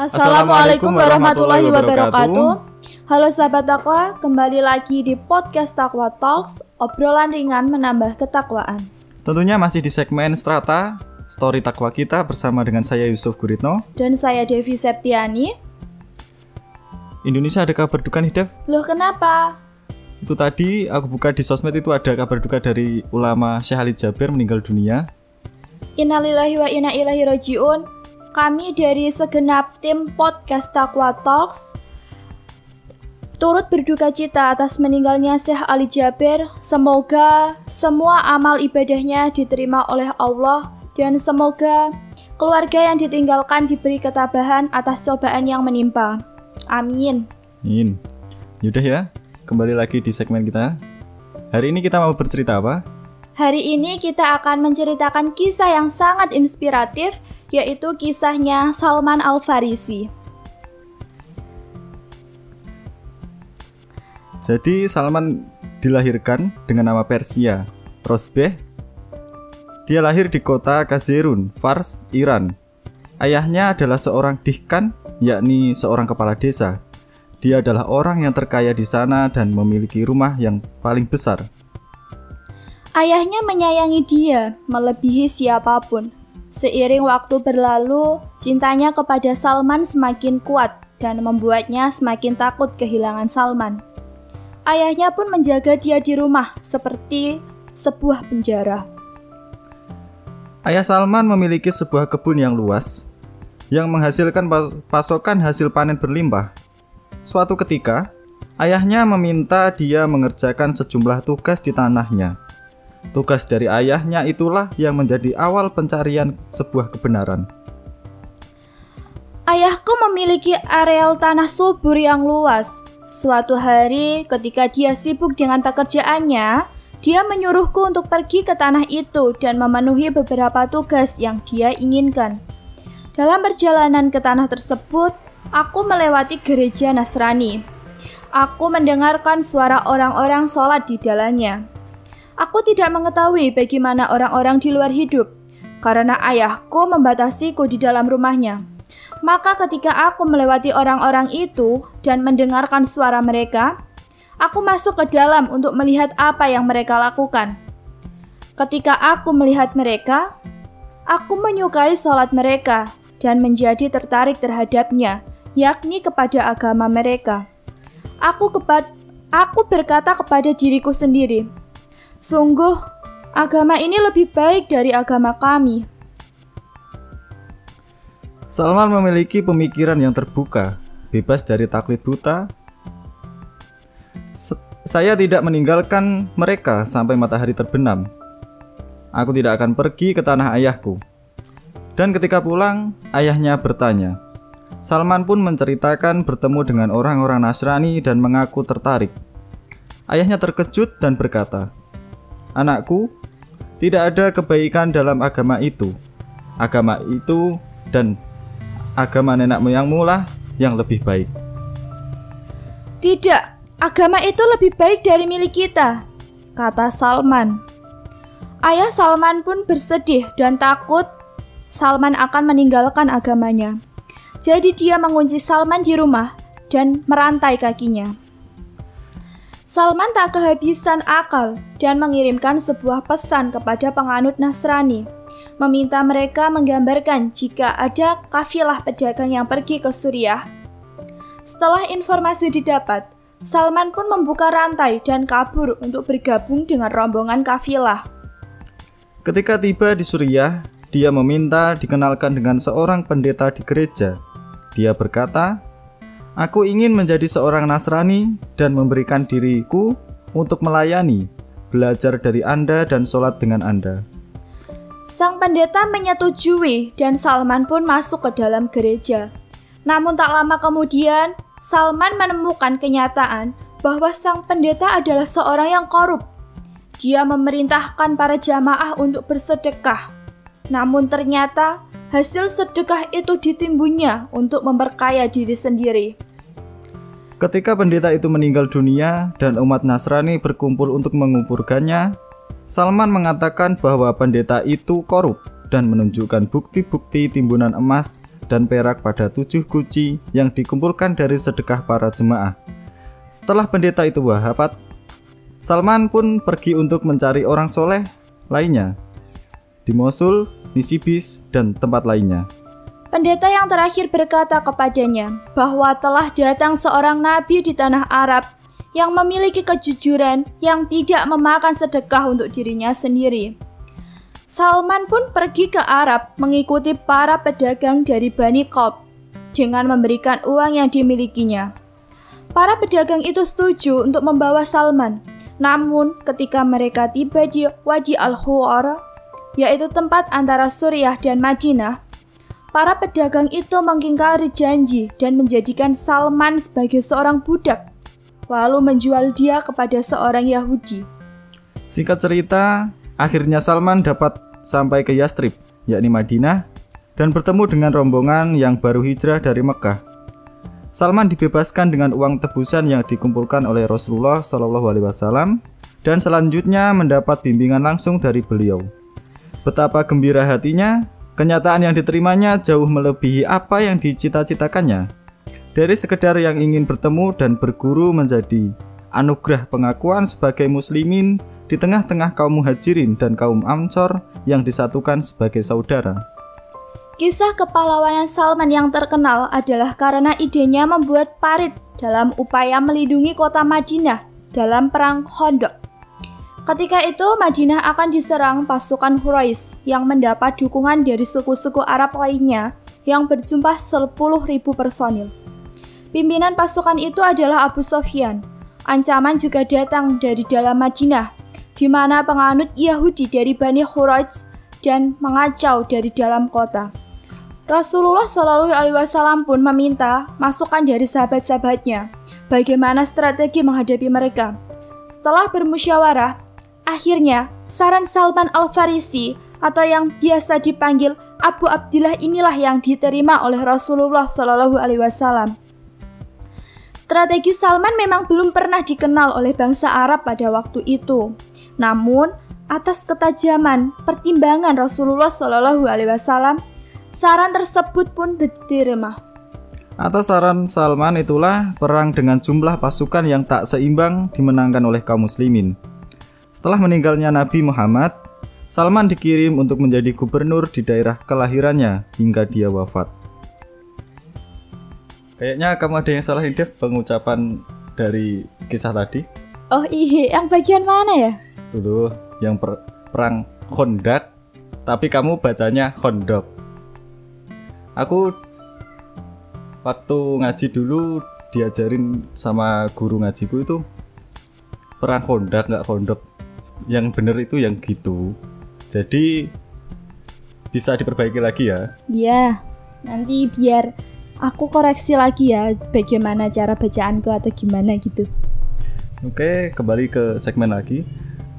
Assalamualaikum warahmatullahi wabarakatuh. Halo sahabat takwa, kembali lagi di podcast Takwa Talks, obrolan ringan menambah ketakwaan. Tentunya masih di segmen Strata, story takwa kita bersama dengan saya Yusuf Guritno. Dan saya Devi Septiani. Indonesia ada kabar duka nih, Dev? Loh kenapa? Itu tadi aku buka di sosmed itu ada kabar duka dari ulama Syekh Ali Jabir meninggal dunia. Innalillahi wa inna ilaihi rajiun. Kami dari segenap tim podcast Takwa Talks turut berduka cita atas meninggalnya Syekh Ali Jabir. Semoga semua amal ibadahnya diterima oleh Allah dan semoga keluarga yang ditinggalkan diberi ketabahan atas cobaan yang menimpa. Amin. Amin. Yaudah ya, kembali lagi di segmen kita. Hari ini kita mau bercerita apa? Hari ini kita akan menceritakan kisah yang sangat inspiratif, yaitu kisahnya Salman Al-Farisi. Jadi Salman dilahirkan dengan nama Persia, Rosbeh. Dia lahir di kota Kazirun, Fars, Iran. Ayahnya adalah seorang dihkan, yakni seorang kepala desa. Dia adalah orang yang terkaya di sana dan memiliki rumah yang paling besar. Ayahnya menyayangi dia melebihi siapa pun. Seiring waktu berlalu, cintanya kepada Salman semakin kuat dan membuatnya semakin takut kehilangan Salman. Ayahnya pun menjaga dia di rumah seperti sebuah penjara. Ayah Salman memiliki sebuah kebun yang luas yang menghasilkan pasokan hasil panen berlimpah. Suatu ketika, ayahnya meminta dia mengerjakan sejumlah tugas di tanahnya. Tugas dari ayahnya itulah yang menjadi awal pencarian sebuah kebenaran. Ayahku memiliki areal tanah subur yang luas. Suatu hari, ketika dia sibuk dengan pekerjaannya, dia menyuruhku untuk pergi ke tanah itu dan memenuhi beberapa tugas yang dia inginkan. Dalam perjalanan ke tanah tersebut, aku melewati gereja Nasrani. Aku mendengarkan suara orang-orang sholat di dalamnya. Aku tidak mengetahui bagaimana orang-orang di luar hidup, karena ayahku membatasiku di dalam rumahnya. Maka ketika aku melewati orang-orang itu dan mendengarkan suara mereka, aku masuk ke dalam untuk melihat apa yang mereka lakukan. Ketika aku melihat mereka, aku menyukai sholat mereka dan menjadi tertarik terhadapnya, yakni kepada agama mereka. Aku kepat, aku berkata kepada diriku sendiri, sungguh agama ini lebih baik dari agama kami. Salman memiliki pemikiran yang terbuka, bebas dari taklid buta. saya tidak meninggalkan mereka sampai matahari terbenam. Aku tidak akan pergi ke tanah ayahku. Dan ketika pulang, ayahnya bertanya. Salman pun menceritakan bertemu dengan orang-orang Nasrani dan mengaku tertarik. Ayahnya terkejut dan berkata, "Anakku, tidak ada kebaikan dalam agama itu. Agama itu dan agama nenek moyangmu lah yang lebih baik. Tidak, agama itu lebih baik dari milik kita, kata Salman. Ayah Salman pun bersedih dan takut Salman akan meninggalkan agamanya. Jadi dia mengunci Salman di rumah dan merantai kakinya. Salman tak kehabisan akal dan mengirimkan sebuah pesan kepada penganut Nasrani, meminta mereka menggambarkan jika ada kafilah pedagang yang pergi ke Suriah. Setelah informasi didapat, Salman pun membuka rantai dan kabur untuk bergabung dengan rombongan kafilah. Ketika tiba di Suriah, dia meminta dikenalkan dengan seorang pendeta di gereja. Dia berkata, Aku ingin menjadi seorang Nasrani dan memberikan diriku untuk melayani, belajar dari Anda dan sholat dengan Anda. Sang pendeta menyetujui dan Salman pun masuk ke dalam gereja. Namun tak lama kemudian, Salman menemukan kenyataan bahwa sang pendeta adalah seorang yang korup. Dia memerintahkan para jamaah untuk bersedekah. Namun ternyata hasil sedekah itu ditimbunnya untuk memperkaya diri sendiri. Ketika pendeta itu meninggal dunia dan umat Nasrani berkumpul untuk menguburkannya, Salman mengatakan bahwa pendeta itu korup dan menunjukkan bukti-bukti timbunan emas dan perak pada tujuh guci yang dikumpulkan dari sedekah para jemaah. Setelah pendeta itu wafat, Salman pun pergi untuk mencari orang soleh lainnya di Mosul, Nisibis, dan tempat lainnya. Pendeta yang terakhir berkata kepadanya bahwa telah datang seorang nabi di tanah Arab yang memiliki kejujuran yang tidak memakan sedekah untuk dirinya sendiri. Salman pun pergi ke Arab mengikuti para pedagang dari Bani Qalb dengan memberikan uang yang dimilikinya. Para pedagang itu setuju untuk membawa Salman. Namun, ketika mereka tiba di Wadi Al-Huwar, yaitu tempat antara Suriah dan Madinah, para pedagang itu mengingkari janji dan menjadikan Salman sebagai seorang budak, lalu menjual dia kepada seorang Yahudi. Singkat cerita, akhirnya Salman dapat sampai ke Yastrib, yakni Madinah, dan bertemu dengan rombongan yang baru hijrah dari Mekah. Salman dibebaskan dengan uang tebusan yang dikumpulkan oleh Rasulullah Shallallahu Alaihi Wasallam dan selanjutnya mendapat bimbingan langsung dari beliau. Betapa gembira hatinya, kenyataan yang diterimanya jauh melebihi apa yang dicita-citakannya. Dari sekedar yang ingin bertemu dan berguru menjadi anugerah pengakuan sebagai muslimin di tengah-tengah kaum muhajirin dan kaum ansor yang disatukan sebagai saudara. Kisah kepahlawanan Salman yang terkenal adalah karena idenya membuat parit dalam upaya melindungi kota Madinah dalam perang Khandaq. Ketika itu Madinah akan diserang pasukan Quraisy yang mendapat dukungan dari suku-suku Arab lainnya yang berjumlah 10.000 personil. Pimpinan pasukan itu adalah Abu Sofyan. Ancaman juga datang dari dalam Madinah, di mana penganut Yahudi dari Bani Quraisy dan mengacau dari dalam kota. Rasulullah Shallallahu Alaihi Wasallam pun meminta masukan dari sahabat-sahabatnya bagaimana strategi menghadapi mereka. Setelah bermusyawarah, akhirnya saran Salman Al Farisi atau yang biasa dipanggil Abu Abdillah inilah yang diterima oleh Rasulullah Shallallahu Alaihi Wasallam. Strategi Salman memang belum pernah dikenal oleh bangsa Arab pada waktu itu. Namun, atas ketajaman pertimbangan Rasulullah Shallallahu Alaihi Wasallam, Saran tersebut pun diterima. Atas saran Salman itulah perang dengan jumlah pasukan yang tak seimbang dimenangkan oleh kaum muslimin. Setelah meninggalnya Nabi Muhammad, Salman dikirim untuk menjadi gubernur di daerah kelahirannya hingga dia wafat. Kayaknya kamu ada yang salah Dev pengucapan dari kisah tadi. Oh iya, yang bagian mana ya? Dulu yang per perang Hondak, tapi kamu bacanya Hondok aku waktu ngaji dulu diajarin sama guru ngajiku itu perang kondak nggak kondok yang bener itu yang gitu. Jadi bisa diperbaiki lagi ya? Iya. Nanti biar aku koreksi lagi ya bagaimana cara bacaanku atau gimana gitu. Oke kembali ke segmen lagi.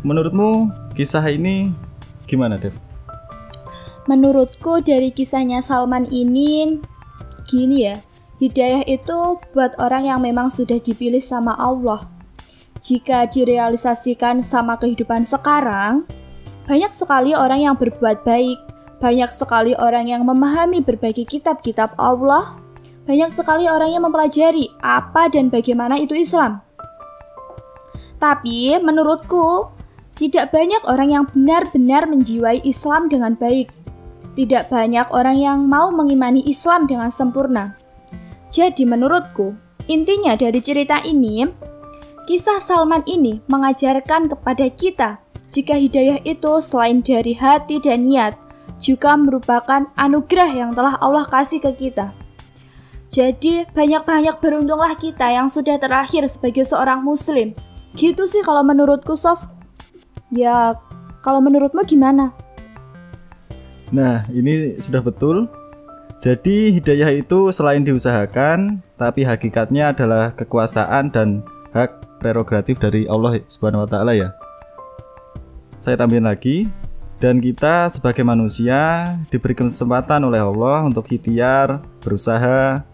Menurutmu kisah ini gimana Dev? Menurutku dari kisahnya Salman ini gini ya, hidayah itu buat orang yang memang sudah dipilih sama Allah. Jika direalisasikan sama kehidupan sekarang, banyak sekali orang yang berbuat baik, banyak sekali orang yang memahami berbagai kitab-kitab Allah, banyak sekali orang yang mempelajari apa dan bagaimana itu Islam. Tapi menurutku, tidak banyak orang yang benar-benar menjiwai Islam dengan baik tidak banyak orang yang mau mengimani Islam dengan sempurna. Jadi menurutku, intinya dari cerita ini, kisah Salman ini mengajarkan kepada kita jika hidayah itu selain dari hati dan niat, juga merupakan anugerah yang telah Allah kasih ke kita. Jadi banyak-banyak beruntunglah kita yang sudah terakhir sebagai seorang muslim. Gitu sih kalau menurutku Sof. Ya, kalau menurutmu gimana? Nah, ini sudah betul. Jadi hidayah itu selain diusahakan, tapi hakikatnya adalah kekuasaan dan hak prerogatif dari Allah Subhanahu wa taala ya. Saya tambahin lagi, dan kita sebagai manusia diberi kesempatan oleh Allah untuk ikhtiar, berusaha,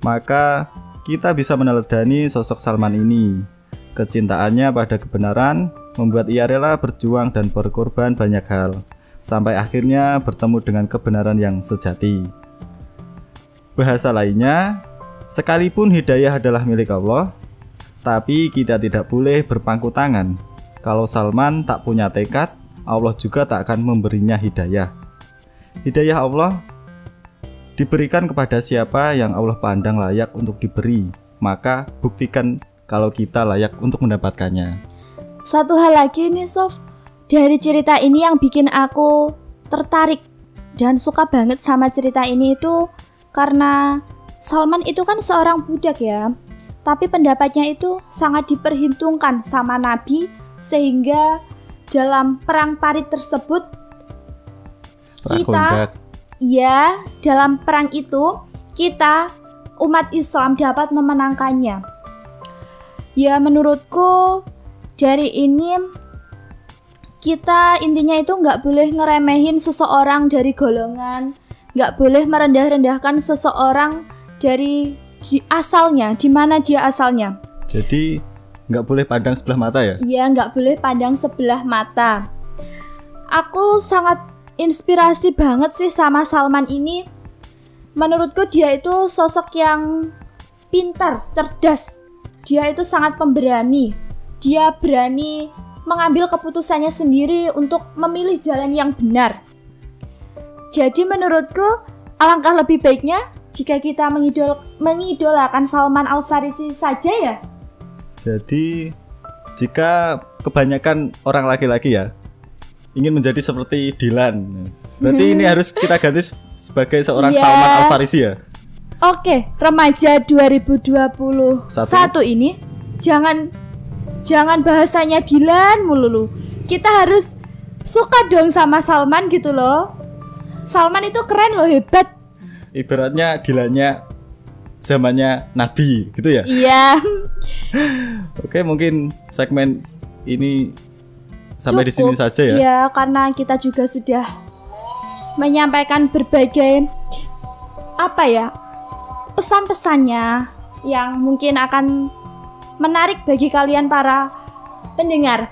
maka kita bisa meneladani sosok Salman ini. Kecintaannya pada kebenaran membuat ia rela berjuang dan berkorban banyak hal sampai akhirnya bertemu dengan kebenaran yang sejati. Bahasa lainnya, sekalipun hidayah adalah milik Allah, tapi kita tidak boleh berpangku tangan. Kalau Salman tak punya tekad, Allah juga tak akan memberinya hidayah. Hidayah Allah diberikan kepada siapa yang Allah pandang layak untuk diberi, maka buktikan kalau kita layak untuk mendapatkannya. Satu hal lagi nih Sof, dari cerita ini yang bikin aku tertarik dan suka banget sama cerita ini itu karena Salman itu kan seorang budak ya, tapi pendapatnya itu sangat diperhitungkan sama Nabi sehingga dalam perang parit tersebut kita ya dalam perang itu kita umat Islam dapat memenangkannya. Ya menurutku dari ini kita intinya itu nggak boleh ngeremehin seseorang dari golongan, nggak boleh merendah-rendahkan seseorang dari di asalnya, di mana dia asalnya. Jadi nggak boleh pandang sebelah mata ya? Iya, nggak boleh pandang sebelah mata. Aku sangat inspirasi banget sih sama Salman ini. Menurutku dia itu sosok yang pintar, cerdas. Dia itu sangat pemberani dia berani mengambil keputusannya sendiri untuk memilih jalan yang benar. Jadi menurutku alangkah lebih baiknya jika kita mengidol mengidolakan Salman Al Farisi saja ya. Jadi jika kebanyakan orang laki-laki ya ingin menjadi seperti Dilan, berarti ini harus kita ganti sebagai seorang yeah. Salman Al Farisi ya. Oke, remaja 2021 Satu. ini jangan jangan bahasanya Dilan mulu Kita harus suka dong sama Salman gitu loh. Salman itu keren loh, hebat. Ibaratnya Dilannya zamannya Nabi gitu ya? Iya. Oke, mungkin segmen ini sampai Cukup. di sini saja ya. Iya, karena kita juga sudah menyampaikan berbagai apa ya? pesan-pesannya yang mungkin akan menarik bagi kalian para pendengar.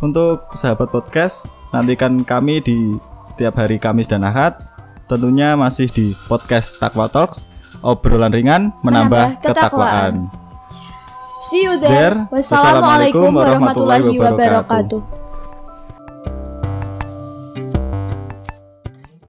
Untuk sahabat podcast, nantikan kami di setiap hari Kamis dan Ahad. Tentunya masih di podcast Takwa Talks, obrolan ringan menambah, menambah ketakwaan. See you there. there. Wassalamualaikum warahmatullahi wabarakatuh.